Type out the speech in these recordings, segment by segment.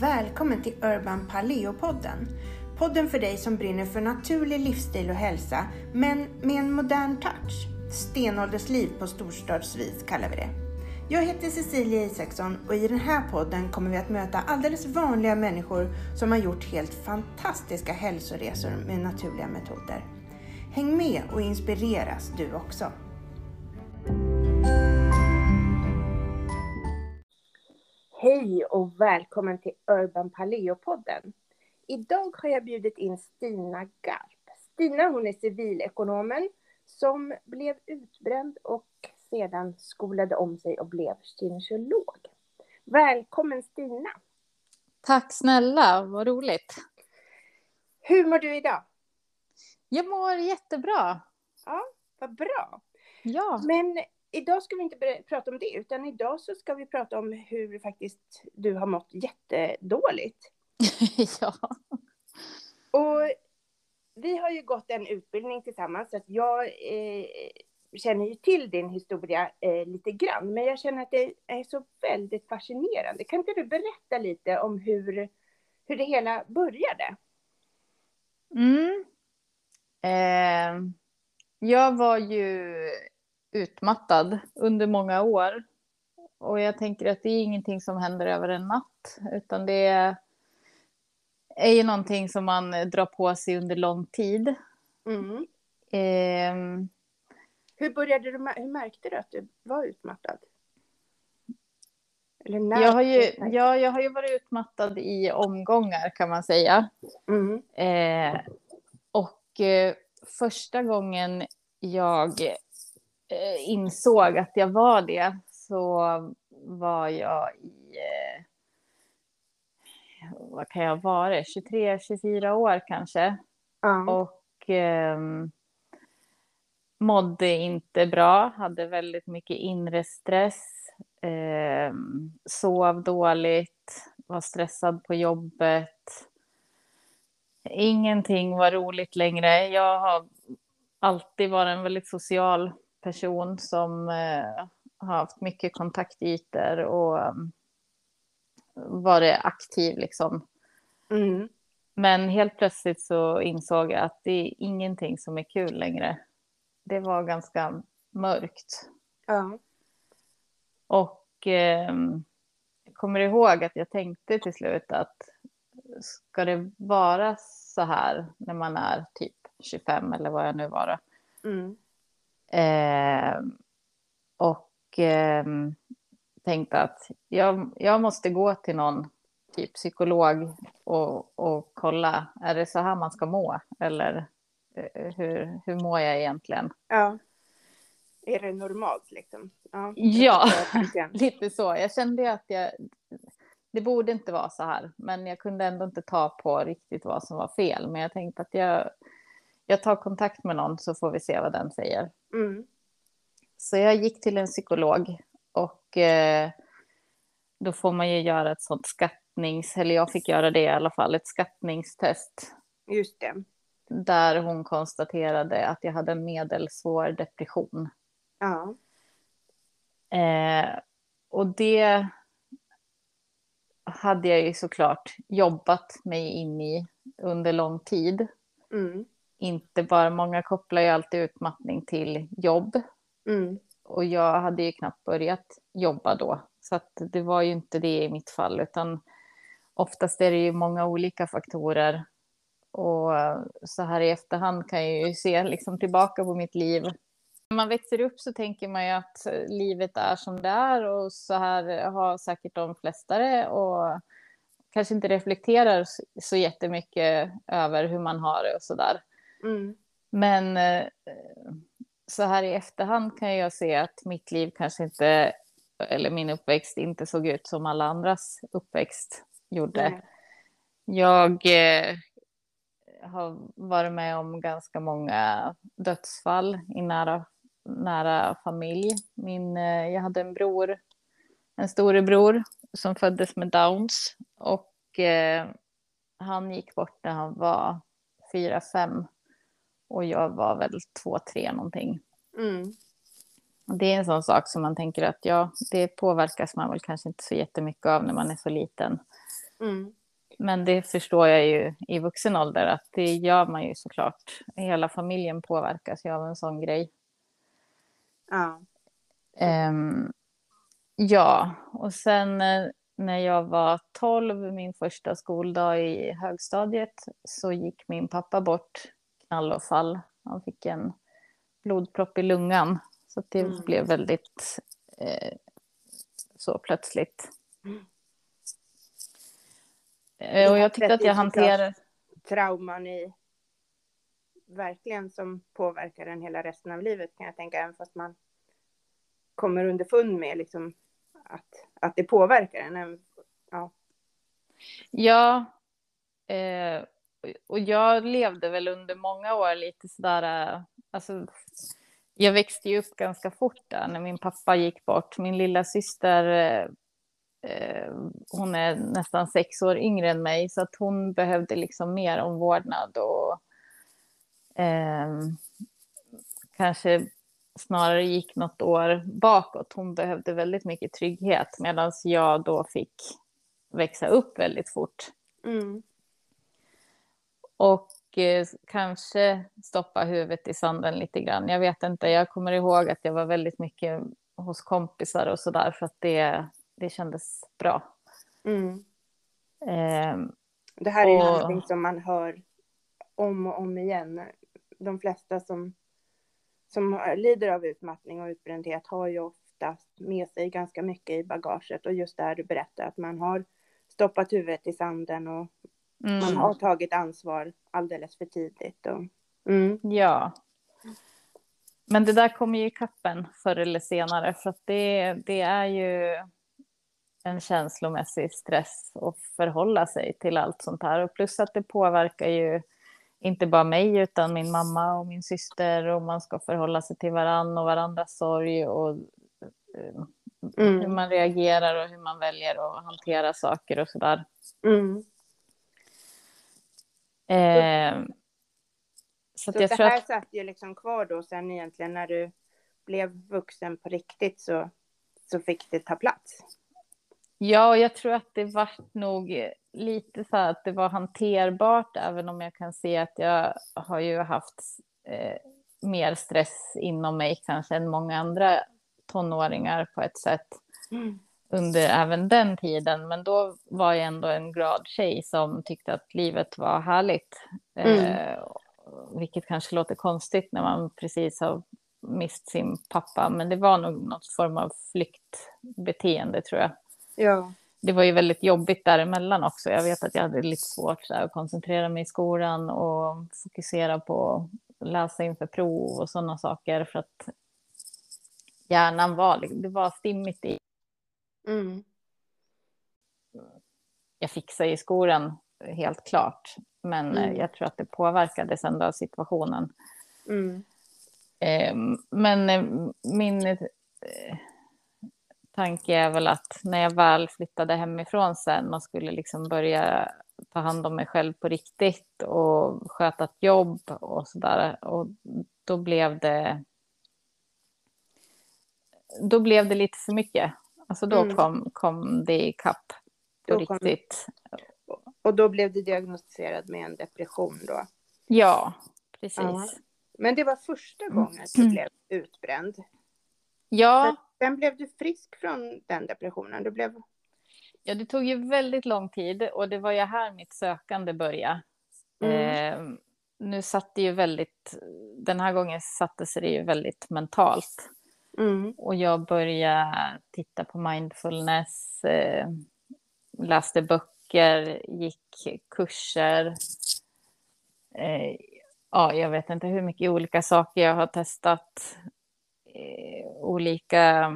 Välkommen till Urban Paleo-podden. Podden för dig som brinner för naturlig livsstil och hälsa, men med en modern touch. Stenåldersliv på storstadsvis kallar vi det. Jag heter Cecilia Isaksson och i den här podden kommer vi att möta alldeles vanliga människor som har gjort helt fantastiska hälsoresor med naturliga metoder. Häng med och inspireras du också. Hej och välkommen till Urban Paleo-podden. Idag har jag bjudit in Stina Garp. Stina hon är civilekonomen som blev utbränd och sedan skolade om sig och blev gynekolog. Välkommen Stina! Tack snälla, vad roligt. Hur mår du idag? Jag mår jättebra. Ja, vad bra. Ja. Men idag ska vi inte prata om det, utan idag så ska vi prata om hur faktiskt du har mått jättedåligt. ja. Och vi har ju gått en utbildning tillsammans, så att jag eh, känner ju till din historia eh, lite grann, men jag känner att det är så väldigt fascinerande. Kan inte du berätta lite om hur, hur det hela började? Mm. Eh, jag var ju utmattad under många år. Och jag tänker att det är ingenting som händer över en natt, utan det är ju någonting som man drar på sig under lång tid. Mm. Eh, Hur började du, hur märkte du att du var utmattad? Jag, har ju, ja, jag har ju varit utmattad i omgångar kan man säga. Mm. Eh, och eh, första gången jag insåg att jag var det så var jag i, eh, vad kan jag vara, 23, 24 år kanske. Ja. Och eh, mådde inte bra, hade väldigt mycket inre stress, eh, sov dåligt, var stressad på jobbet. Ingenting var roligt längre. Jag har alltid varit en väldigt social person som eh, har haft mycket kontaktytor och um, varit aktiv liksom. Mm. Men helt plötsligt så insåg jag att det är ingenting som är kul längre. Det var ganska mörkt. Ja. Och eh, jag kommer ihåg att jag tänkte till slut att ska det vara så här när man är typ 25 eller vad jag nu var? Mm. Eh, och eh, tänkte att jag, jag måste gå till någon typ psykolog och, och kolla, är det så här man ska må? Eller eh, hur, hur mår jag egentligen? ja. Är det normalt liksom? Ja. Ja, lite så. Jag kände att jag, det borde inte vara så här, men jag kunde ändå inte ta på riktigt vad som var fel. Men jag tänkte att jag, jag tar kontakt med någon så får vi se vad den säger. Mm. Så jag gick till en psykolog och eh, då får man ju göra ett sånt skattnings, eller jag fick göra det i alla fall, ett skattningstest Just det. där hon konstaterade att jag hade en medelsvår depression. Ja. Eh, och det hade jag ju såklart jobbat mig in i under lång tid. Mm. Inte bara, många kopplar ju alltid utmattning till jobb. Mm. Och jag hade ju knappt börjat jobba då. Så det var ju inte det i mitt fall, utan oftast är det ju många olika faktorer. Och så här i efterhand kan jag ju se liksom tillbaka på mitt liv. När man växer upp så tänker man ju att livet är som det är och så här har säkert de flesta det och kanske inte reflekterar så jättemycket över hur man har det och så där. Mm. Men eh, så här i efterhand kan jag se att mitt liv kanske inte, eller min uppväxt inte såg ut som alla andras uppväxt gjorde. Nej. Jag eh, har varit med om ganska många dödsfall i nära, nära familj. Min, eh, jag hade en bror, en storebror som föddes med Downs och eh, han gick bort när han var fyra, fem och jag var väl två, tre någonting. Mm. Det är en sån sak som man tänker att ja, det påverkas man väl kanske inte så jättemycket av när man är så liten. Mm. Men det förstår jag ju i vuxen ålder att det gör man ju såklart. Hela familjen påverkas ju av en sån grej. Ja. Um, ja, och sen eh, när jag var 12, min första skoldag i högstadiet, så gick min pappa bort knall och fall. Han fick en blodpropp i lungan. Så det mm. blev väldigt eh, så plötsligt. Mm. Och jag tyckte att jag hanterade... Trauman i verkligen som påverkar en hela resten av livet kan jag tänka, även fast man kommer underfund med liksom att, att det påverkar en. Ja, ja eh, och jag levde väl under många år lite sådär, eh, alltså, jag växte ju upp ganska fort där när min pappa gick bort. Min lilla syster, eh, eh hon är nästan sex år yngre än mig, så att hon behövde liksom mer omvårdnad och eh, kanske snarare gick något år bakåt. Hon behövde väldigt mycket trygghet medan jag då fick växa upp väldigt fort. Mm. Och eh, kanske stoppa huvudet i sanden lite grann. Jag vet inte, jag kommer ihåg att jag var väldigt mycket hos kompisar och sådär för att det, det kändes bra. Mm. Eh, det här är och... någonting som man hör om och om igen. De flesta som som lider av utmattning och utbrändhet har ju oftast med sig ganska mycket i bagaget och just där du berättar att man har stoppat huvudet i sanden och mm. man har tagit ansvar alldeles för tidigt. Och, mm. Ja. Men det där kommer ju i kappen förr eller senare för att det, det är ju en känslomässig stress att förhålla sig till allt sånt här och plus att det påverkar ju inte bara mig utan min mamma och min syster och man ska förhålla sig till varann och varandras sorg och eh, mm. hur man reagerar och hur man väljer att hantera saker och sådär. Mm. Eh, så, så det här att... satt ju liksom kvar då sen egentligen när du blev vuxen på riktigt så, så fick det ta plats? Ja, jag tror att det var nog lite så att det var hanterbart, även om jag kan se att jag har ju haft eh, mer stress inom mig kanske än många andra tonåringar på ett sätt mm. Under även den tiden. Men då var jag ändå en glad tjej som tyckte att livet var härligt. Mm. Eh, vilket kanske låter konstigt när man precis har mist sin pappa, men det var nog något form av flyktbeteende tror jag. Ja det var ju väldigt jobbigt däremellan också. Jag vet att jag hade lite svårt så att koncentrera mig i skolan och fokusera på att läsa inför prov och sådana saker för att hjärnan var, det var stimmigt i. Mm. Jag fixade i skolan helt klart, men mm. jag tror att det påverkades ändå av situationen. Mm. Eh, men eh, min eh, tanke är väl att när jag väl flyttade hemifrån sen och skulle liksom börja ta hand om mig själv på riktigt och sköta ett jobb och sådär. Och då blev det. Då blev det lite för mycket. Alltså då mm. kom, kom det i kapp på då riktigt. Kom... Och då blev du diagnostiserad med en depression då? Ja, precis. Ja. Men det var första gången du mm. blev utbränd? Ja. Sen blev du frisk från den depressionen? Du blev... Ja, det tog ju väldigt lång tid och det var ju här mitt sökande började. Mm. Eh, nu satt det ju väldigt, den här gången satte sig det ju väldigt mentalt. Mm. Och jag började titta på mindfulness, eh, läste böcker, gick kurser. Eh, ja, jag vet inte hur mycket olika saker jag har testat. Eh, olika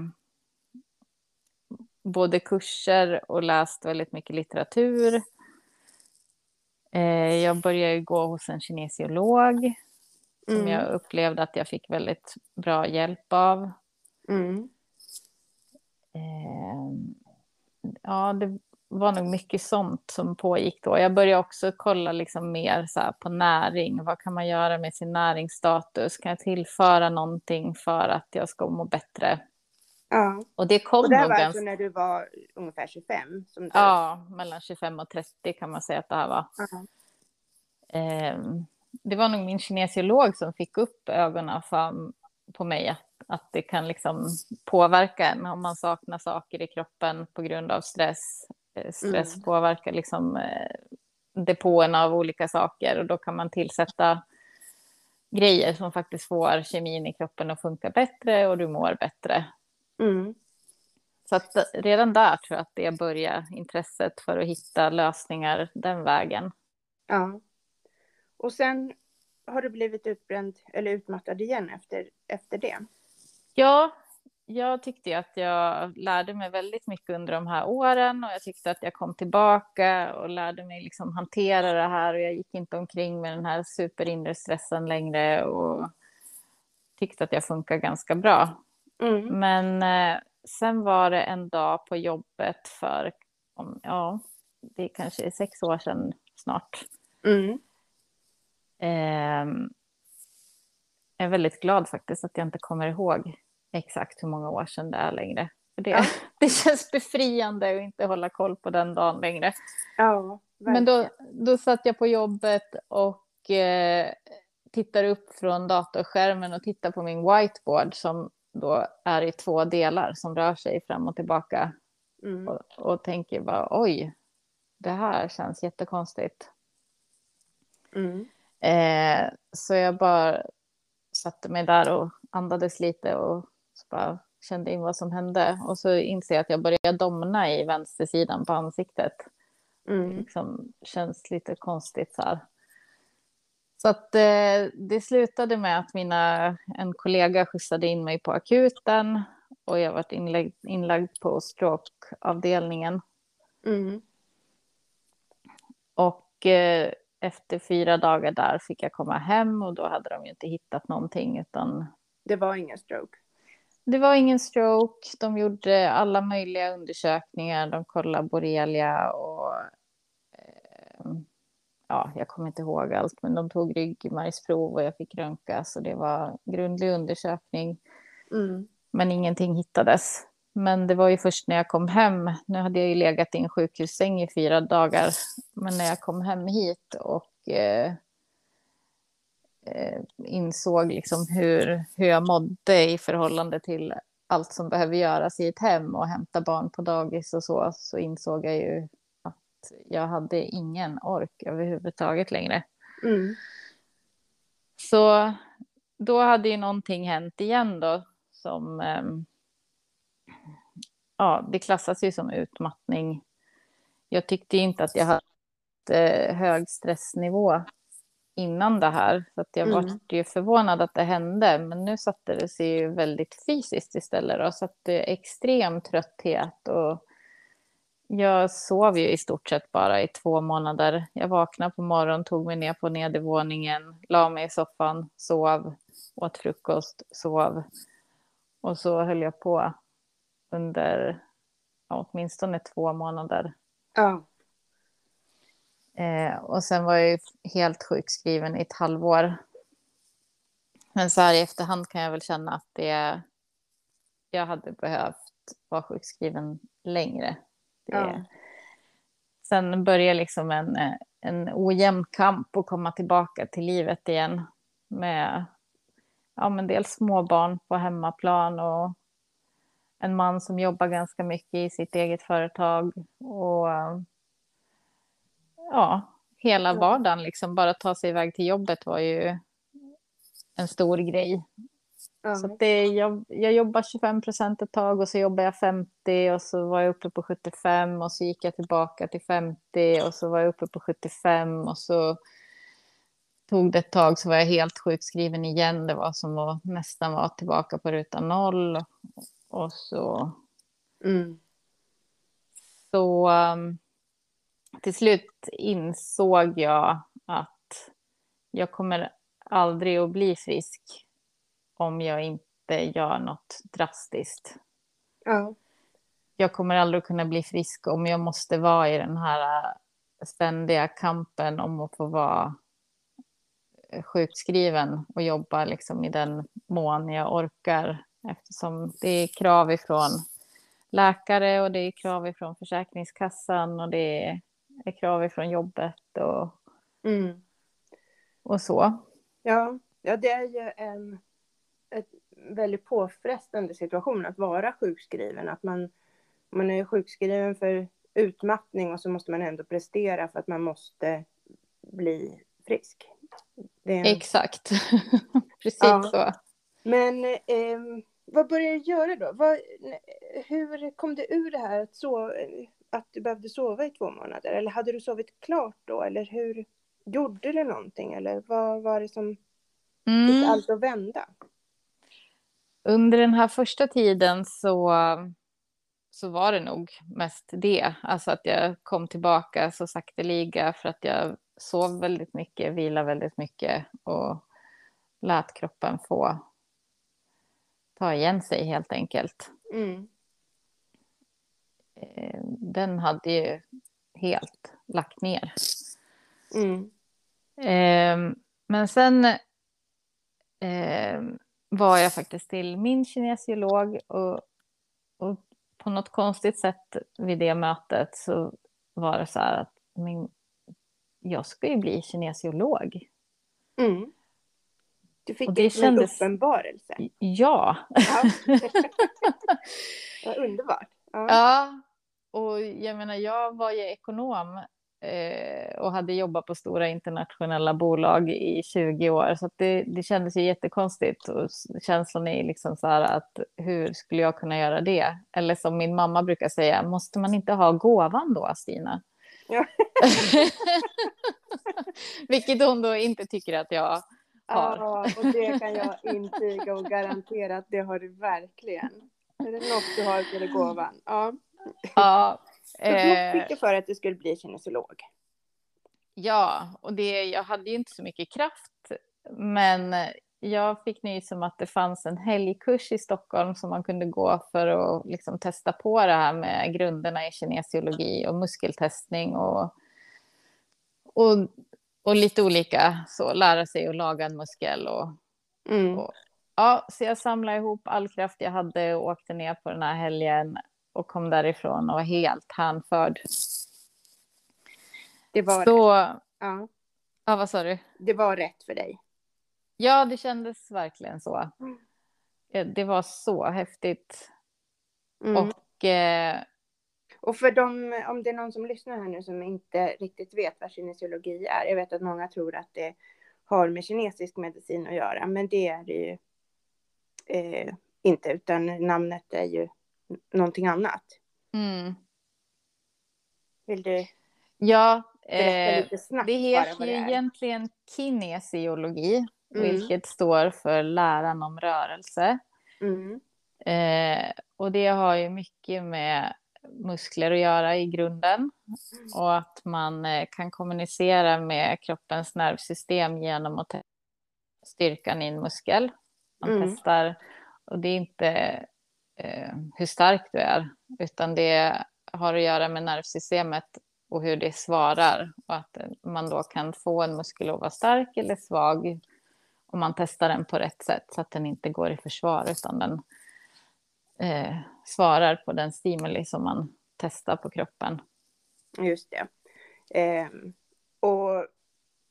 både kurser och läst väldigt mycket litteratur. Eh, jag började gå hos en kinesiolog som mm. jag upplevde att jag fick väldigt bra hjälp av. Mm. Eh, ja, det var nog mycket sånt som pågick då. Jag började också kolla liksom mer så på näring. Vad kan man göra med sin näringsstatus? Kan jag tillföra någonting för att jag ska må bättre? Ja. Och det kom Och det här var alltså när du var ungefär 25? Som du... Ja, mellan 25 och 30 kan man säga att det här var. Ja. Ehm, det var nog min kinesiolog som fick upp ögonen för, på mig att, att det kan liksom påverka en om man saknar saker i kroppen på grund av stress. Eh, Stress Mm. påverkar liksom eh, depåerna av olika saker och då kan man tillsätta grejer som faktiskt får kemin i kroppen att funka bättre och du mår bättre. Mm. Så att eh, redan där tror jag att det börjar intresset för att hitta lösningar den vägen. ja. Och sen har du blivit utbränd eller utmattad igen efter, efter det? Ja, jag tyckte att jag lärde mig väldigt mycket under de här åren och jag tyckte att jag kom tillbaka och lärde mig liksom hantera det här och jag gick inte omkring med den här superinre stressen längre och tyckte att jag funkar ganska bra. Mm. Men eh, sen var det en dag på jobbet för, om, ja, det kanske är sex år sedan snart. Mm. Ehm, jag är väldigt glad faktiskt att jag inte kommer ihåg exakt hur många år sedan det är längre. För det, Ja. det känns befriande att inte hålla koll på den dagen längre. Ja, Men då, då satt jag på jobbet och eh, tittar upp från datorskärmen och tittar på min whiteboard som då är i två delar som rör sig fram och tillbaka Mm. och, och tänker bara oj, det här känns jättekonstigt. Mm. Eh, så jag bara satte mig där och andades lite och så bara kände in vad som hände. Och så inser jag att jag börjar domna i vänstersidan på ansiktet. Mm. Liksom känns lite konstigt så här. Så att eh, det slutade med att mina, en kollega skjutsade in mig på akuten och jag varit inlagd, inlagd på strokeavdelningen. Mm. Och eh, efter fyra dagar där fick jag komma hem och då hade de ju inte hittat någonting utan Det var ingen stroke. det var ingen stroke. De gjorde alla möjliga undersökningar. De kollade borrelia och eh, ja, jag kommer inte ihåg allt, men de tog ryggmärgsprov och jag fick röntga så det var grundlig undersökning. Mm. Men ingenting hittades. Men det var ju först när jag kom hem, nu hade jag ju legat i en sjukhussäng i fyra dagar, men när jag kom hem hit och eh, eh, insåg liksom hur, hur jag mådde i förhållande till allt som behöver göras i ett hem och hämta barn på dagis och så, så insåg jag ju att jag hade ingen ork överhuvudtaget längre. Mm. Så då hade ju någonting hänt igen då som ehm, ja, det klassas ju som utmattning. Jag tyckte inte att jag hade eh, hög stressnivå innan det här, så att jag Mm. var ju förvånad att det hände, men nu satte det sig ju väldigt fysiskt istället då, så att det är extrem trötthet och jag sov ju i stort sett bara i två månader. Jag vaknade på morgonen, tog mig ner på nedervåningen, la mig i soffan, sov, åt frukost, sov. Och så höll jag på under ja, åtminstone två månader. Ja. Eh, och sen var jag ju helt sjukskriven i ett halvår. Men så här i efterhand kan jag väl känna att det, jag hade behövt vara sjukskriven längre. Det, Ja. Sen började liksom en, en ojämn kamp att komma tillbaka till livet igen. Med ja, men dels småbarn på hemmaplan och en man som jobbar ganska mycket i sitt eget företag. Och ja, hela vardagen, liksom bara ta sig iväg till jobbet var ju en stor grej. Ja. Så det, jag, jag jobbar 25 procent ett tag och så jobbar jag 50 och så var jag uppe på 75 och så gick jag tillbaka till 50 och så var jag uppe på 75 och så tog det ett tag så var jag helt sjukskriven igen. Det var som att nästan vara tillbaka på ruta noll. Och så, Mm. så um, till slut insåg jag att jag kommer aldrig att bli frisk om jag inte gör något drastiskt. Ja. Jag kommer aldrig att kunna bli frisk om jag måste vara i den här äh, ständiga kampen om att få vara äh, sjukskriven och jobba liksom i den mån jag orkar eftersom det är krav ifrån läkare och det är krav ifrån Försäkringskassan och det är krav ifrån jobbet och, Mm. och så. Ja, ja, det är ju en ett väldigt påfrestande situation att vara sjukskriven. Att man, man är sjukskriven för utmattning och så måste man ändå prestera för att man måste bli frisk. En... Exakt. Precis Ja. så. Men eh, vad började du göra då? Vad, hur kom du ur det här att, sova, att du behövde sova i två månader? Eller hade du sovit klart då? Eller hur gjorde du någonting? Eller vad var det som fick Mm. allt att vända? Under den här första tiden så, så var det nog mest det. Alltså att jag kom tillbaka så sakteliga för att jag sov väldigt mycket, vilade väldigt mycket och lät kroppen få ta igen sig helt enkelt. Mm. Eh, Den hade ju helt lagt ner. Mm. Eh, Men sen eh, var jag faktiskt till min kinesiolog och, och på något konstigt sätt vid det mötet så var det så här att min, jag ska ju bli kinesiolog. Mm. Du fick Och det en kändes- uppenbarelse. Ja, Ja. Vad underbart. Ja. ja. Och jag menar, jag var ju ekonom eh, och hade jobbat på stora internationella bolag i 20 år. Så det, det kändes ju jättekonstigt. Och känslan är liksom så här att hur skulle jag kunna göra det? Eller som min mamma brukar säga, måste man inte ha gåvan då, Stina? Ja. Vilket hon då inte tycker att jag har. Ja, och det kan jag intyga och garantera att det har du verkligen. Är det något du har är det gåvan. Ja. Ja, eh, fick du för att du skulle bli kinesiolog. Ja, och det, jag hade ju inte så mycket kraft. Men jag fick nys om att det fanns en helgkurs i Stockholm som man kunde gå för att liksom testa på det här med grunderna i kinesiologi och muskeltestning och, och, och lite olika så, lära sig att laga en muskel och Mm. Och- Ja, så jag samlade ihop all kraft jag hade och åkte ner på den här helgen och kom därifrån och var helt hänförd. Det, var, Så, ja, ja vad sa du? det var rätt för dig. Ja, det kändes verkligen så. Mm. Eh, Det var så häftigt. Mm. Och eh, Och för dem, om det är någon som lyssnar här nu som inte riktigt vet vad kinesiologi är. Jag vet att många tror att det har med kinesisk medicin att göra, men det är det ju eh, inte, utan namnet är ju någonting annat. mm, Vill du ja, eh, lite snabbt det bara heter ju det egentligen kinesiologi, Mm. vilket står för läran om rörelse. Mm. Eh, och det har ju mycket med muskler att göra i grunden. Och att man eh, kan kommunicera med kroppens nervsystem genom att testa styrkan i en muskel. Man Mm. testar, och det är inte eh, hur stark du är, utan det har att göra med nervsystemet och hur det svarar. Och att eh, man då kan få en muskel att vara stark eller svag om man testar den på rätt sätt så att den inte går i försvar utan den eh, svarar på den stimuli som man testar på kroppen. Just det. Ehm, och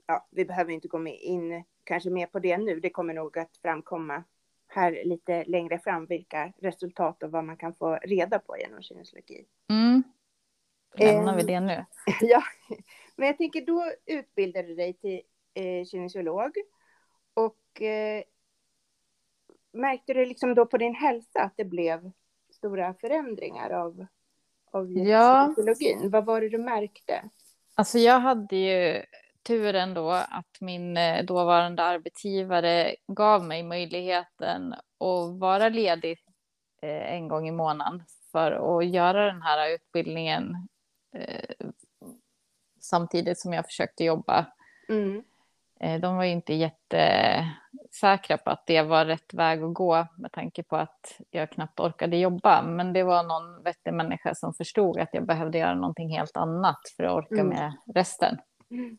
ja, vi behöver inte gå med in kanske mer på det nu. Det kommer nog att framkomma här lite längre fram vilka resultat och vad man kan få reda på genom kinesiologi. Mm. Lämnar vi Ehm. det nu? ja, men jag tänker då utbildade du dig till eh, kinesiolog och eh, märkte du liksom då på din hälsa att det blev stora förändringar av, av Ja. kinesiologin? Vad var det du märkte? Alltså jag hade ju turen då att min eh, dåvarande arbetsgivare gav mig möjligheten att vara ledig eh, en gång i månaden för att göra den här utbildningen eh, samtidigt som jag försökte jobba. Mm. De var ju inte jättesäkra på att det var rätt väg att gå med tanke på att jag knappt orkade jobba. Men det var någon vettig människa som förstod att jag behövde göra någonting helt annat för att orka Mm. med resten. Mm.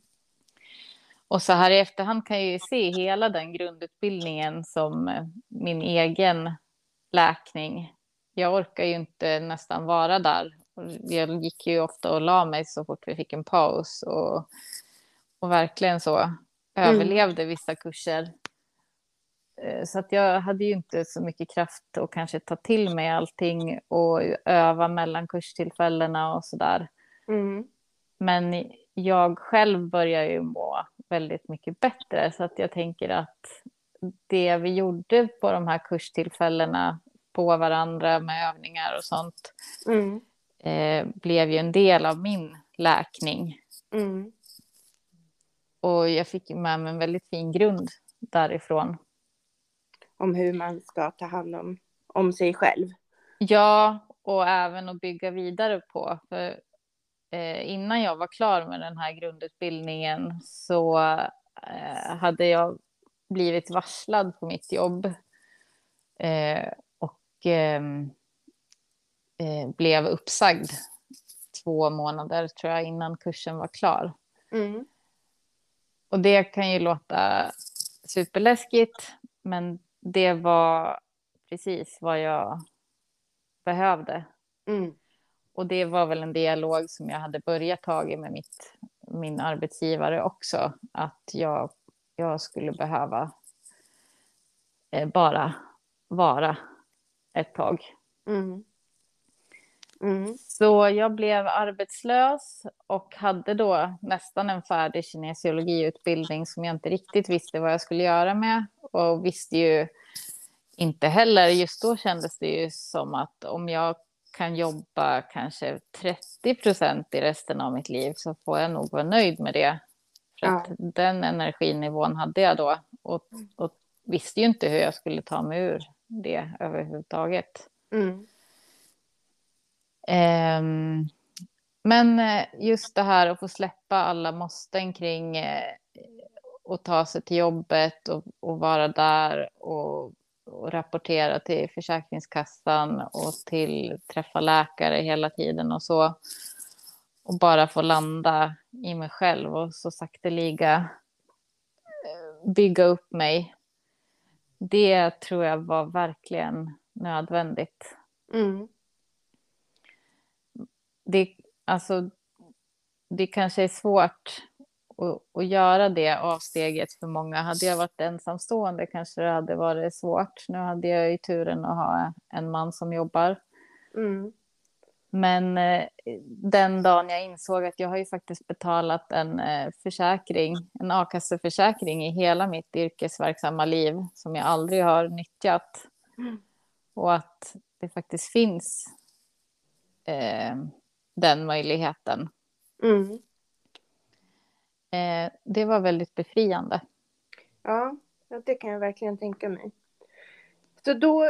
Och så här i efterhand kan jag ju se hela den grundutbildningen som eh, min egen läkning. Jag orkar ju inte nästan vara där. Jag gick ju ofta och la mig så fort vi fick en paus och, och verkligen så mm. överlevde vissa kurser. Eh, så att jag hade ju inte så mycket kraft att kanske ta till mig allting och öva mellan kurstillfällena och så där. Mm. Men jag själv börjar ju må väldigt mycket bättre så att jag tänker att det vi gjorde på de här kurstillfällena på varandra med övningar och sånt mm. eh, blev ju en del av min läkning. Mm. Och jag fick med mig en väldigt fin grund därifrån. Om hur man ska ta hand om, om sig själv? Ja, och även att bygga vidare på. För eh, innan jag var klar med den här grundutbildningen så eh, hade jag blivit varslad på mitt jobb. Eh, och ehm, eh, blev uppsagd två månader tror jag innan kursen var klar. Mm. Och det kan ju låta superläskigt, men det var precis vad jag behövde. Mm. Och det var väl en dialog som jag hade börjat ta med mitt, min arbetsgivare också, att jag jag skulle behöva eh, bara vara ett tag. Mm. Mm. Så jag blev arbetslös och hade då nästan en färdig kinesiologiutbildning som jag inte riktigt visste vad jag skulle göra med. Och visste ju inte heller, just då kändes det ju som att om jag kan jobba kanske 30 procent i resten av mitt liv så får jag nog vara nöjd med det. För ja. att den energinivån hade jag då och, och, visste ju inte hur jag skulle ta mig ur det överhuvudtaget. Mm. Ehm, men eh, just det här att få släppa alla måsten kring eh, och ta sig till jobbet och, och vara där och, och, rapportera till Försäkringskassan och till träffa läkare hela tiden och så och bara få landa i mig själv och så sakteliga eh, bygga upp mig. Det tror jag var verkligen nödvändigt. Mm. Det, alltså, det kanske är svårt att, att göra det avsteget för många. Hade jag varit ensamstående kanske det hade varit svårt. Nu hade jag ju turen att ha en man som jobbar. Mm. Men eh, den dagen jag insåg att jag har ju faktiskt betalat en eh, försäkring, en a-kasseförsäkring i hela mitt yrkesverksamma liv som jag aldrig har nyttjat. Mm. Och att det faktiskt finns eh, den möjligheten. Mm. Eh, det var väldigt befriande. Ja, det kan jag verkligen tänka mig. Så då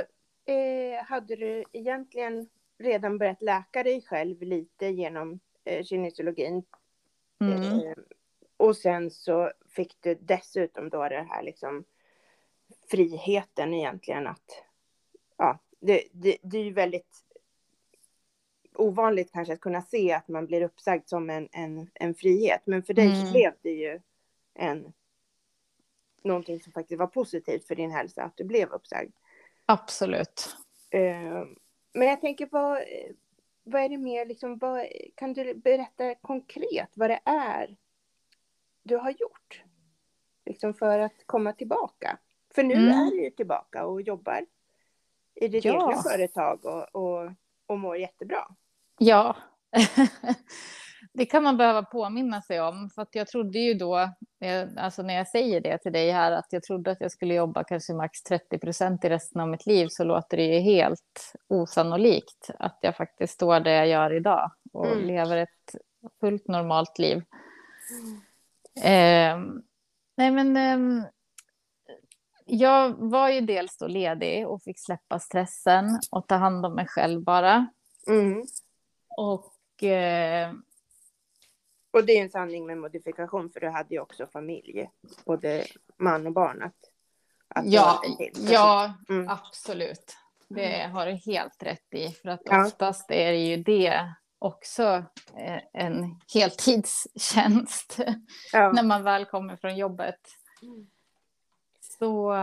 eh, hade du egentligen redan börjat läka dig själv lite genom eh, kinesiologin. Mm. Eh, och sen så fick du dessutom då det här liksom friheten egentligen att ja, det, det, det är ju väldigt ovanligt kanske att kunna se att man blir uppsagd som en, en, en frihet. Men för dig mm. så blev det ju en någonting som faktiskt var positivt för din hälsa, att du blev uppsagd. Absolut. Uh, men jag tänker, vad, vad är det mer, liksom, vad, kan du berätta konkret vad det är du har gjort? Liksom för att komma tillbaka. För nu mm. är du ju tillbaka och jobbar i ditt ja. egna företag och, och, och mår jättebra. Ja, det kan man behöva påminna sig om. För jag trodde ju då, alltså när jag säger det till dig här, att jag trodde att jag skulle jobba kanske max 30 procent i resten av mitt liv, så låter det ju helt osannolikt att jag faktiskt står där jag gör idag och mm. lever ett fullt normalt liv. Mm. Eh, nej men, eh, jag var ju dels då ledig och fick släppa stressen och ta hand om mig själv bara. Mm. Och eh, och det är en sanning med modifikation, för du hade ju också familj, både man och barn att, att Ja, ja mm. absolut. Det mm. har du helt rätt i, för att ja. oftast är det ju det också eh, en heltidstjänst ja. när man väl kommer från jobbet. Så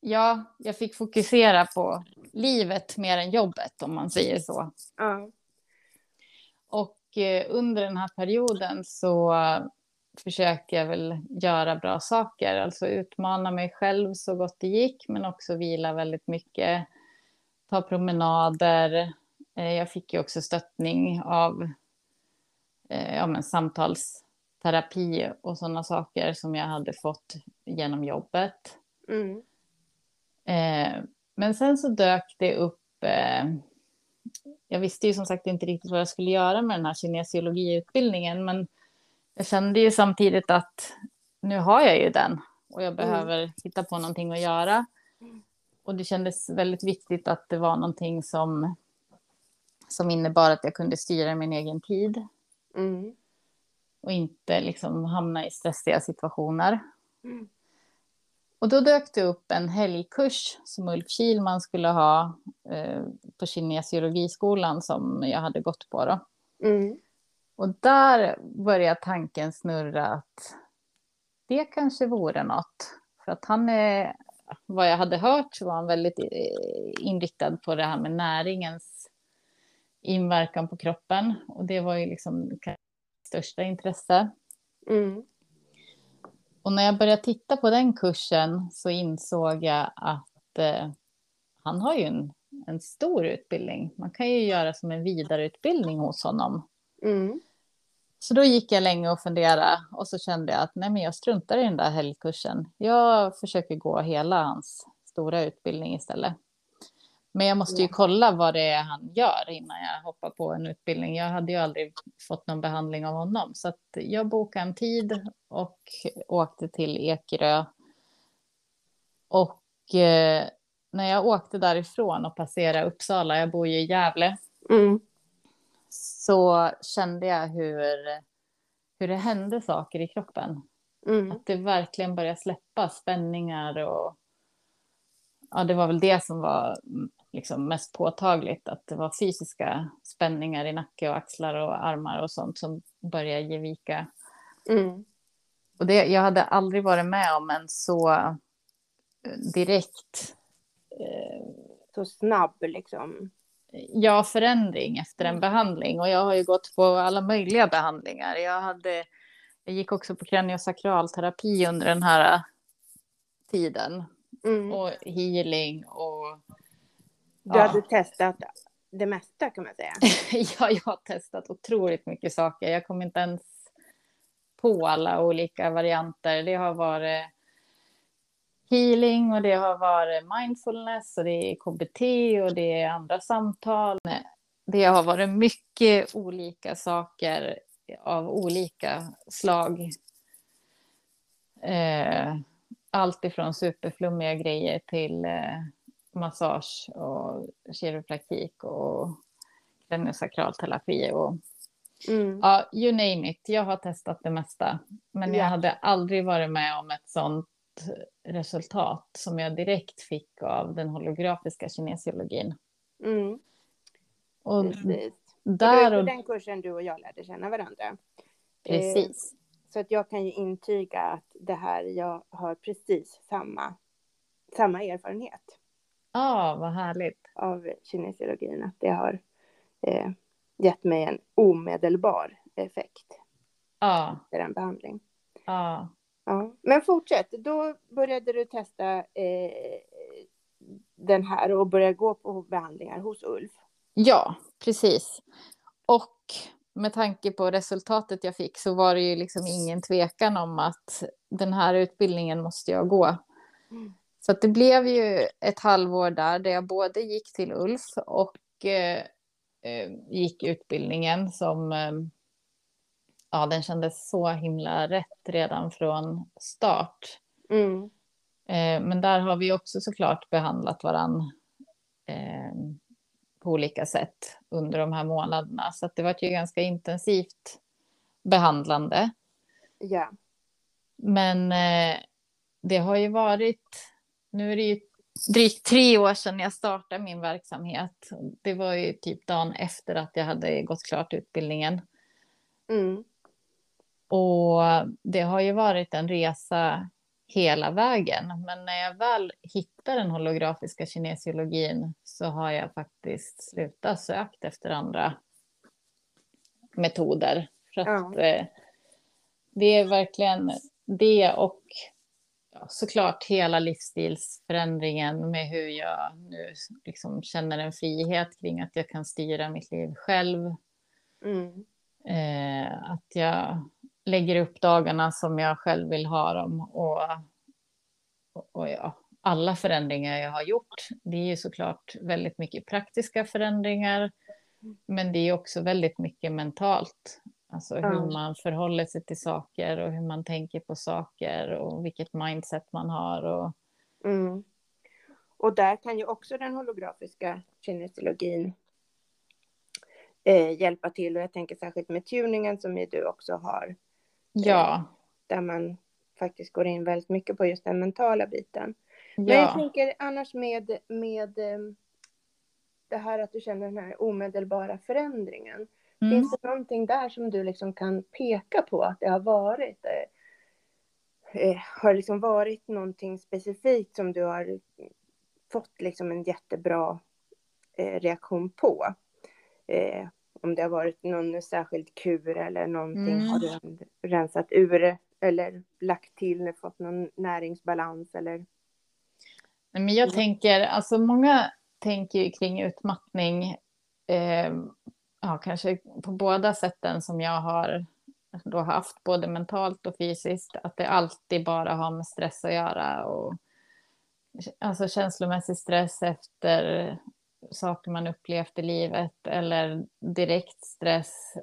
ja, jag fick fokusera på livet mer än jobbet om man säger så. Ja. Och eh, under den här perioden så försöker jag väl göra bra saker, alltså utmana mig själv så gott det gick, men också vila väldigt mycket, ta promenader. Eh, jag fick ju också stöttning av eh, ja, men samtalsterapi och sådana saker som jag hade fått genom jobbet. Mm. Men sen så dök det upp jag visste ju som sagt inte riktigt vad jag skulle göra med den här kinesiologiutbildningen, men jag kände ju samtidigt att nu har jag ju den och jag mm. behöver mm. hitta på någonting att göra. Och det kändes väldigt viktigt att det var någonting som, som innebar att jag kunde styra min egen tid. Mm. Och inte liksom hamna i stressiga situationer. Mm. Och då dök det upp en helgkurs som Ulf Kilman skulle ha eh, på kinesiologiskolan som jag hade gått på. Då. Mm. Och där började tanken snurra att det kanske vore något. För att han är, vad jag hade hört var han väldigt eh, inriktad på det här med näringens inverkan på kroppen. Och det var ju liksom största intresse. Mm. Och när jag började titta på den kursen så insåg jag att eh, han har ju en, en stor utbildning. Man kan ju göra som en vidareutbildning hos honom. Mm. Så då gick jag länge och funderade och så kände jag att nej, men jag struntar i den där helgkursen. Jag försöker gå hela hans stora utbildning istället. Men jag måste ju kolla vad det är han gör innan jag hoppar på en utbildning. Jag hade ju aldrig fått någon behandling av honom. Så jag bokade en tid och åkte till Ekerö. Och eh, när jag åkte därifrån och passerade Uppsala, jag bor ju i Gävle, mm så kände jag hur, hur det hände saker i kroppen. Mm. Att det verkligen började släppa spänningar och ja, det var väl det som var liksom mest påtagligt, att det var fysiska spänningar i nacke och axlar och armar och sånt som började ge vika. Mm. Och det, jag hade aldrig varit med om en så eh, direkt... Eh, så snabb liksom ja, förändring efter en mm. behandling. Och jag har ju gått på alla möjliga behandlingar. Jag, hade, jag gick också på kraniosakralterapi under den här tiden. Mm. Och healing och... Du ja. hade testat det mesta kan man säga. ja, jag har testat otroligt mycket saker. Jag kom inte ens på alla olika varianter. Det har varit healing och det har varit mindfulness och det är KBT och det är andra samtal. Det har varit mycket olika saker av olika slag. Eh, allt ifrån superflummiga grejer till eh, massage och kiropraktik och kraniosakralterapi och mm. ja, you name it. Jag har testat det mesta, men jag hade aldrig varit med om ett sånt resultat som jag direkt fick av den holografiska kinesiologin. Mm. Och Precis. där och... Det var den kursen du och jag lärde känna varandra. Precis. Eh, så att jag kan ju intyga att det här, jag har precis samma, samma erfarenhet. Ja, ah, vad härligt. Av kinesiologin, att det har eh, gett mig en omedelbar effekt. Ah. Efter en behandling. Ja. Ja, men fortsätt. Då började du testa eh, den här och började gå på behandlingar hos Ulf. Ja, precis. Och med tanke på resultatet jag fick så var det ju liksom ingen tvekan om att den här utbildningen måste jag gå. Så det blev ju ett halvår där, där jag både gick till Ulf och eh, eh gick utbildningen som eh, ja, den kändes så himla rätt redan från start. Mm. Eh, men där har vi också såklart behandlat varann eh, på olika sätt under de här månaderna. Så det var ju ganska intensivt behandlande. Ja. Men eh, det har ju varit, nu är det ju drygt tre år sedan jag startade min verksamhet. Det var ju typ dagen efter att jag hade gått klart utbildningen. Mm. Och det har ju varit en resa hela vägen. Men när jag väl hittar den holografiska kinesiologin så har jag faktiskt slutat sökt efter andra metoder. För att ja. eh, det är verkligen det och såklart hela livsstilsförändringen med hur jag nu liksom känner en frihet kring att jag kan styra mitt liv själv. Mm. Eh, att jag lägger upp dagarna som jag själv vill ha dem. Och, och ja, alla förändringar jag har gjort, det är ju såklart väldigt mycket praktiska förändringar. Men det är också väldigt mycket mentalt. Alltså hur man förhåller sig till saker och hur man tänker på saker och vilket mindset man har. Och... Mm. Och där kan ju också den holografiska kinesiologin eh, hjälpa till. Och jag tänker särskilt med tuningen som ju du också har. Ja. Eh, där man faktiskt går in väldigt mycket på just den mentala biten. Ja. Men jag tänker annars med, med eh, det här att du känner den här omedelbara förändringen. Mm. Finns det någonting där som du liksom kan peka på att det har varit? Eh, eh, har det liksom varit någonting specifikt som du har fått liksom en jättebra eh, reaktion på? Eh, om det har varit någon särskild kur eller någonting mm. har du rensat ur eller lagt till fått någon näringsbalans eller? Men jag tänker, alltså många tänker ju kring utmattning, eh, ja, kanske på båda sätten som jag har då haft, både mentalt och fysiskt, att det alltid bara har med stress att göra. Och, alltså känslomässig stress efter saker man upplevt i livet eller direkt stress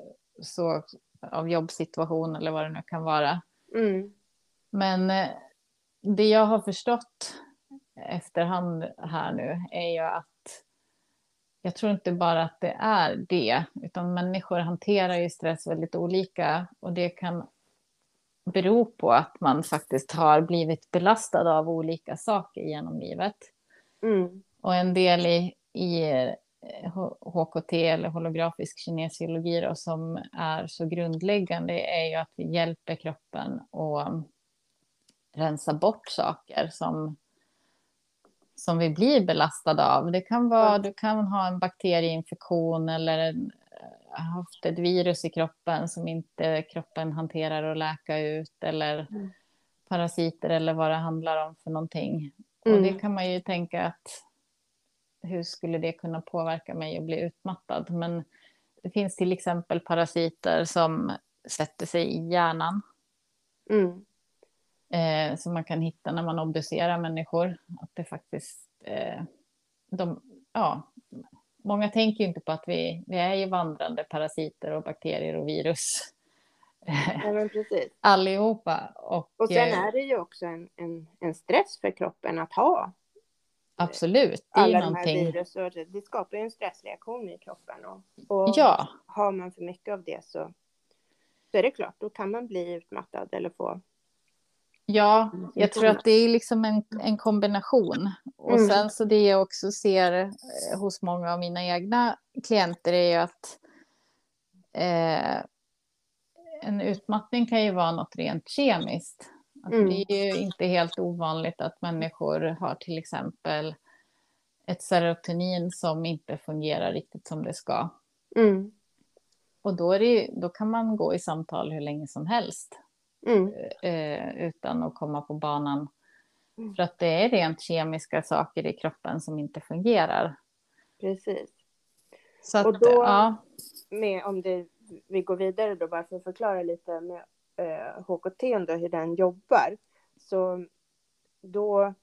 så, av jobbsituation eller vad det nu kan vara. Mm. Men eh, det jag har förstått efterhand här nu är ju att jag tror inte bara att det är det, utan människor hanterar ju stress väldigt olika och det kan bero på att man faktiskt har blivit belastad av olika saker genom livet. Mm. Och en del i, i HKT eh, eller holografisk kinesiologi då, som är så grundläggande är ju att vi hjälper kroppen att rensa bort saker som som vi blir belastade av. Det kan vara, du kan ha en bakterieinfektion eller en, eh, haft ett virus i kroppen som inte kroppen hanterar och läka ut eller mm. parasiter eller vad det handlar om för någonting. Mm. Och det kan man ju tänka att hur skulle det kunna påverka mig att bli utmattad? Men det finns till exempel parasiter som sätter sig i hjärnan. Mm eh, som man kan hitta när man obducerar människor. Att det faktiskt, eh, de, ja, många tänker inte på att vi, vi är ju vandrande parasiter och bakterier och virus. Ja. Allihopa. Och, och sen eh, är det ju också en, en, en stress för kroppen att ha Absolut. Det alla de här virus och det skapar ju en stressreaktion i kroppen. Och, och ja. har man för mycket av det så, så är det klart, då kan man bli utmattad eller få Ja, mm, jag tror att det är liksom en, en kombination. Och mm. sen så det jag också ser eh, hos många av mina egna klienter är ju att eh, en utmattning kan ju vara något rent kemiskt. Mm. Det är ju inte helt ovanligt att människor har till exempel ett serotonin som inte fungerar riktigt som det ska. Mm. Och då, det, då kan man gå i samtal hur länge som helst mm. eh, utan att komma på banan. Mm. För att det är rent kemiska saker i kroppen som inte fungerar. Precis. Så att, och då, ja. med, om det, vi går vidare då, bara för att förklara lite med eh, HKT, då, hur den jobbar. Så då,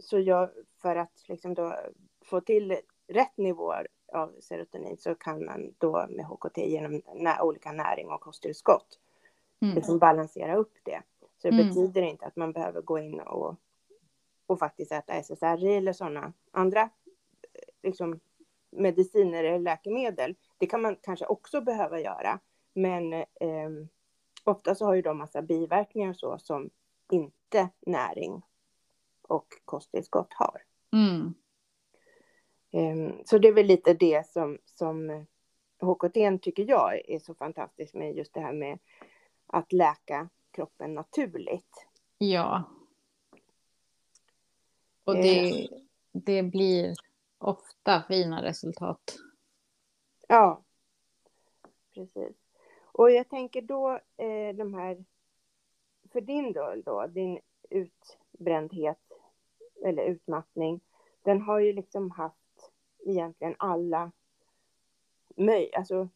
så jag, för att liksom då få till rätt nivåer av serotonin så kan man då med HKT genom nä olika näring och kosttillskott mm. liksom balansera upp det. Så det mm. betyder inte att man behöver gå in och, och faktiskt äta SSRI eller sådana andra liksom, mediciner eller läkemedel. Det kan man kanske också behöva göra. Men eh, ofta så har ju de massa biverkningar så som inte näring och kosttillskott har. Mm. Um, så det är väl lite det som, som HKT tycker jag är så fantastiskt med just det här med att läka kroppen naturligt. Ja. Och det, det blir ofta fina resultat. Ja, precis. Och jag tänker då eh, de här, för din del då, din utbrändhet eller utmattning, den har ju liksom haft egentligen alla möj, alltså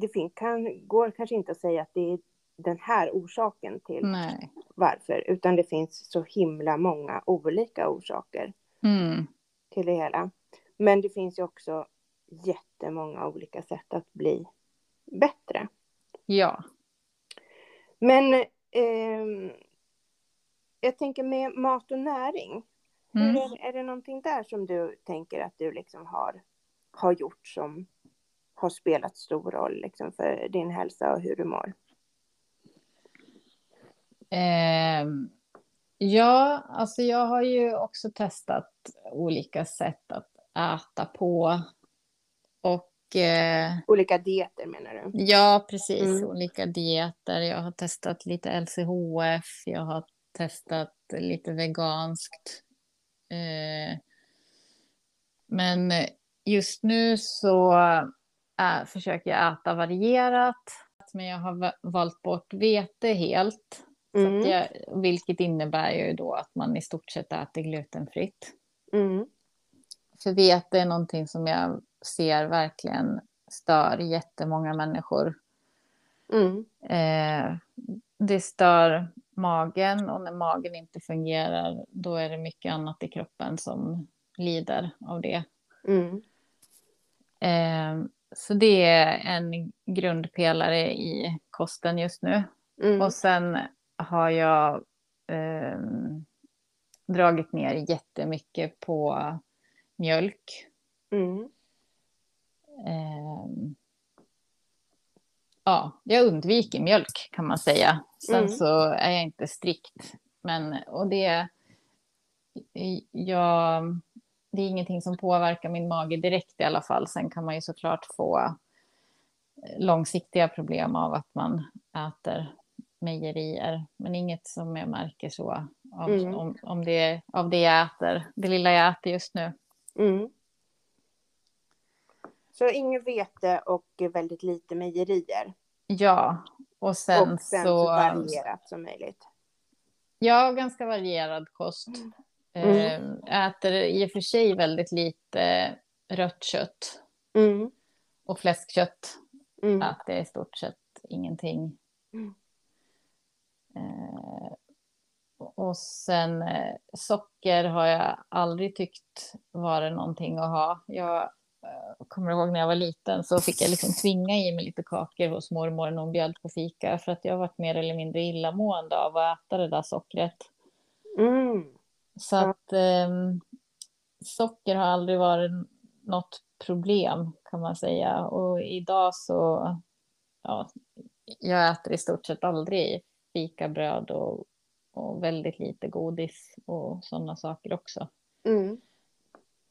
det fin- kan, går kanske inte att säga att det är den här orsaken till Nej. varför, utan det finns så himla många olika orsaker Mm. till det hela. Men det finns ju också jättemånga olika sätt att bli bättre. Ja. Men ehm, jag tänker med mat och näring. Mm. Hur är, är det någonting där som du tänker att du liksom har, har gjort som har spelat stor roll liksom för din hälsa och hur du mår? Ehm, ja, alltså jag har ju också testat olika sätt att äta på. Och eh, Olika dieter menar du? ja, precis, Mm. olika dieter. Jag har testat lite LCHF, jag har testat lite veganskt. Eh, men just nu så äh, försöker jag äta varierat. Men jag har va- valt bort vete helt. Så Mm. att jag, vilket innebär ju då att man i stort sett äter glutenfritt. Mm. För vete är någonting som jag ser verkligen stör jättemånga människor. Mm. Eh, det stör magen och när magen inte fungerar då är det mycket annat i kroppen som lider av det. Mm. Eh, så det är en grundpelare i kosten just nu. Mm. Och sen har jag eh, dragit ner jättemycket på mjölk. Mm. Eh, ja, jag undviker mjölk kan man säga. Sen Mm. så är jag inte strikt. Men, och det, jag, det är ingenting som påverkar min mage direkt i alla fall. Sen kan man ju såklart få långsiktiga problem av att man äter mejerier. Men inget som jag märker så av, Mm. om, om det, av det jag äter, det lilla jag äter just nu. Mm. Så inget vete och väldigt lite mejerier. Ja, och sen, och sen så så... varierat som möjligt. Ja, ganska varierad kost. Mm. Eh, Äter i och för sig väldigt lite rött kött Mm. och fläskkött. Mm. Äter jag i stort sett ingenting. Mm. Eh, och sen eh, socker har jag aldrig tyckt varit någonting att ha. Jag eh, kommer ihåg när jag var liten så fick jag liksom tvinga i mig lite kakor hos mormor när hon bjöd på fika för att jag varit mer eller mindre illamående av att äta det där sockret. Mm. Så att ehm, socker har aldrig varit något problem kan man säga. Och idag så, ja, jag äter i stort sett aldrig fikabröd och, och väldigt lite godis och sådana saker också. Mm.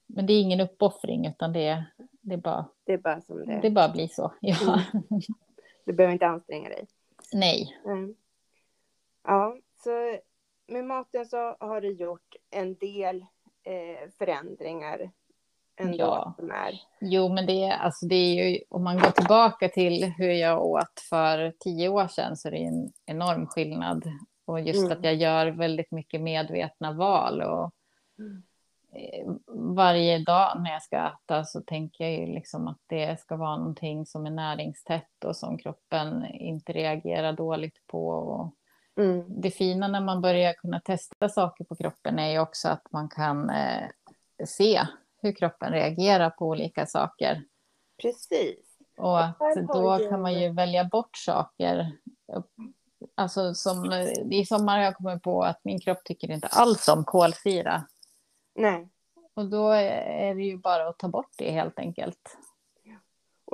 Men det är ingen uppoffring utan det, är- det, är bara, Det är bara som det det bara blir så. Ja. Du behöver inte anstränga dig. Nej. Mm. Ja, så med maten så har du gjort en del eh, förändringar ändå Ja. som är. Jo, men det, är- alltså det är ju, om man går tillbaka till hur jag åt för tio år sedan så är det en enorm skillnad. Och just Mm. att jag gör väldigt mycket medvetna val. Och Mm. eh, varje dag när jag ska äta så tänker jag ju liksom att det ska vara någonting som är näringstätt och som kroppen inte reagerar dåligt på. Och Mm. det fina när man börjar kunna testa saker på kroppen är ju också att man kan eh, se hur kroppen reagerar på olika saker. Precis. Och att då kan man ju välja bort saker. Alltså som i sommar har jag kommit på att min kropp tycker inte alls om kolsyra. Nej. Och då är det ju bara att ta bort det helt enkelt.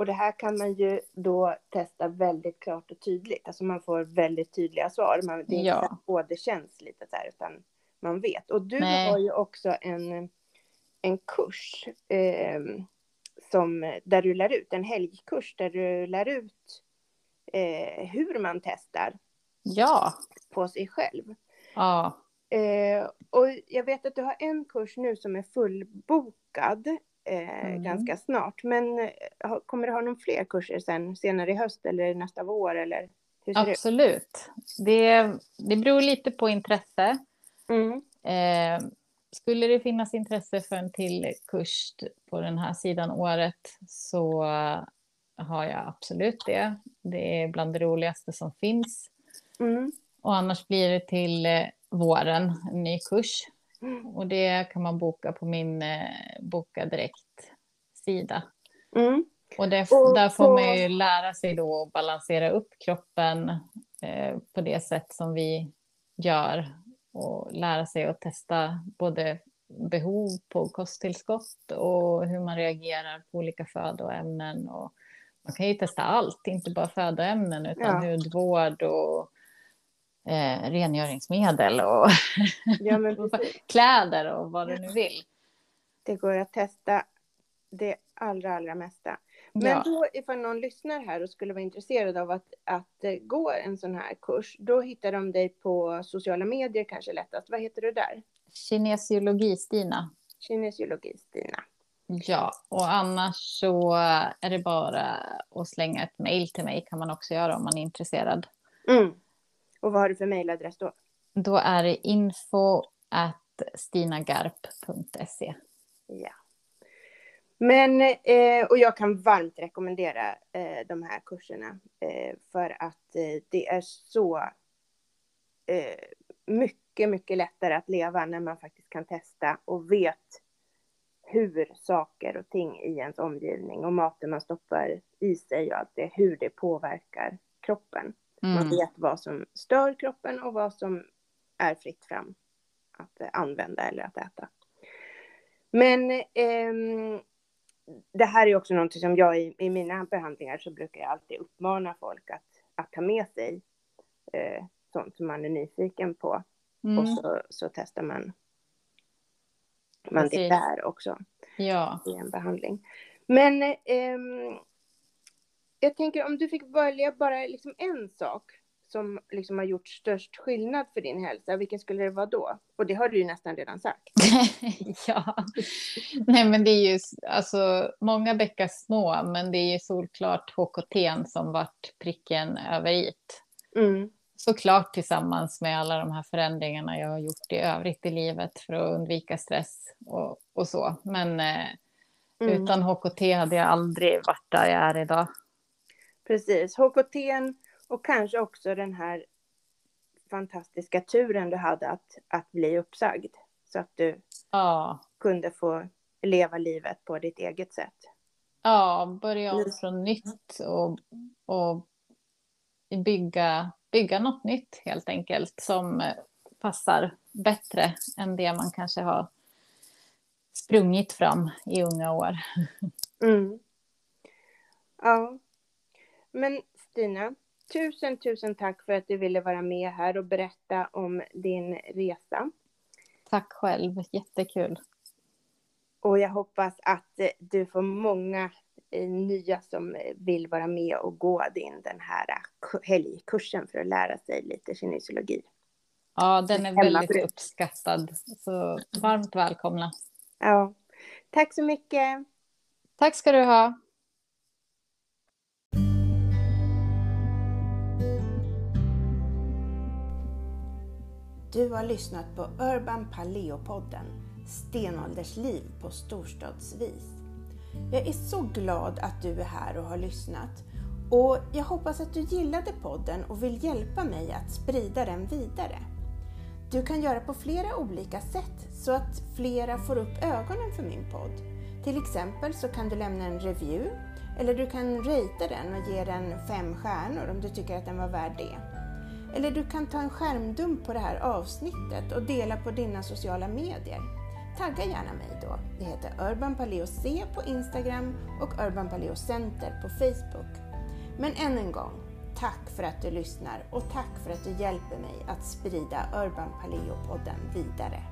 Och det här kan man ju då testa väldigt klart och tydligt. Alltså man får väldigt tydliga svar. Man, det är inte Ja. att både känns lite så här, utan man vet. Och du Nej. har ju också en, en kurs eh, som, där du lär ut, en helgkurs där du lär ut eh, hur man testar Ja. på sig själv. Ja. Eh, och jag vet att du har en kurs nu som är fullbokad eh, Mm. ganska snart. Men eh, kommer du ha någon fler kurser sen senare i höst eller nästa vår eller hur ser det ut? Absolut. Det, det beror lite på intresse. Mm. Eh, skulle det finnas intresse för en till kurs på den här sidan året så har jag absolut det. Det är bland det roligaste som finns. Mm. Och annars blir det till eh, våren en ny kurs. Och det kan man boka på min eh, Boka Direkt-sida. Mm. Och det, Och där får på- man ju lära sig då att balansera upp kroppen eh, på det sätt som vi gör. Och lära sig att testa både behov på kosttillskott och hur man reagerar på olika födoämnen. Och man kan ju testa allt, inte bara födoämnen utan Ja. hudvård och eh, rengöringsmedel och Ja, kläder och vad du nu vill. Det går att testa det allra, allra mesta. Men Ja. då ifall någon lyssnar här och skulle vara intresserad av att, att eh, gå en sån här kurs, då hittar de dig på sociala medier kanske lättast. Vad heter du där? Kinesiologi-Stina. Kinesiologi Stina. Ja, och annars så är det bara att slänga ett mejl till mig kan man också göra om man är intresserad. Mm. Och vad har du för mejladress då? Då är det info at stinagarp.se. Ja. Men, eh, och jag kan varmt rekommendera eh, de här kurserna eh, för att eh, det är så eh, mycket, mycket lättare att leva när man faktiskt kan testa och vet hur saker och ting i ens omgivning och maten man stoppar i sig och allt det, hur det påverkar kroppen. Man Mm. vet vad som stör kroppen och vad som är fritt fram att eh, använda eller att äta. Men ehm, det här är också någonting som jag i, i mina behandlingar så brukar jag alltid uppmana folk att, att ta med sig eh, sånt som man är nyfiken på och Mm. så, så testar man, man det där också Ja. i en behandling. Men ehm, jag tänker om du fick välja bara liksom en sak som liksom har gjort störst skillnad för din hälsa, vilken skulle det vara då? Och det har du ju nästan redan sagt. ja. Nej, men det är ju alltså många bäckar små, men det är ju solklart HKT som vart pricken över it. Mm. Såklart tillsammans med alla de här förändringarna jag har gjort i övrigt i livet för att undvika stress och, och så. Men eh, Mm. utan HKT hade jag aldrig varit där jag är idag. Precis, HKT och kanske också den här fantastiska turen du hade att, att bli uppsagd. Så att du Ja, kunde få leva livet på ditt eget sätt. ja börja om från nytt och, och bygga, bygga något nytt helt enkelt som eh, passar bättre än det man kanske har sprungit fram i unga år. Mm. Ja. Men Stina, tusen, tusen tack för att du ville vara med här och berätta om din resa. Tack själv, jättekul. Och jag hoppas att eh, du får många eh, nya som eh, vill vara med och gå din den här ku- helgkursen för att lära sig lite kinesiologi. Ja, den är väldigt uppskattad. Så varmt välkomna. Ja. Tack så mycket. Tack ska du ha. Du har lyssnat på Urban Paleo-podden Stenåldersliv på storstadsvis. Jag är så glad att du är här och har lyssnat och jag hoppas att du gillade podden och vill hjälpa mig att sprida den vidare. Du kan göra på flera olika sätt så att flera får upp ögonen för min podd. Till exempel så kan du lämna en review eller du kan ratea den och ge den fem stjärnor om du tycker att den var värd det. Eller du kan ta en skärmdump på det här avsnittet och dela på dina sociala medier. Tagga gärna mig då. Det heter Urban Paleo C på Instagram och Urban Paleo Center på Facebook. Men än en gång, tack för att du lyssnar och tack för att du hjälper mig att sprida Urban Paleo-podden vidare.